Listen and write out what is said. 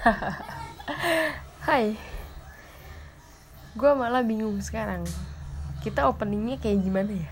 Hai. Gue malah bingung sekarang. Kita openingnya kayak gimana ya?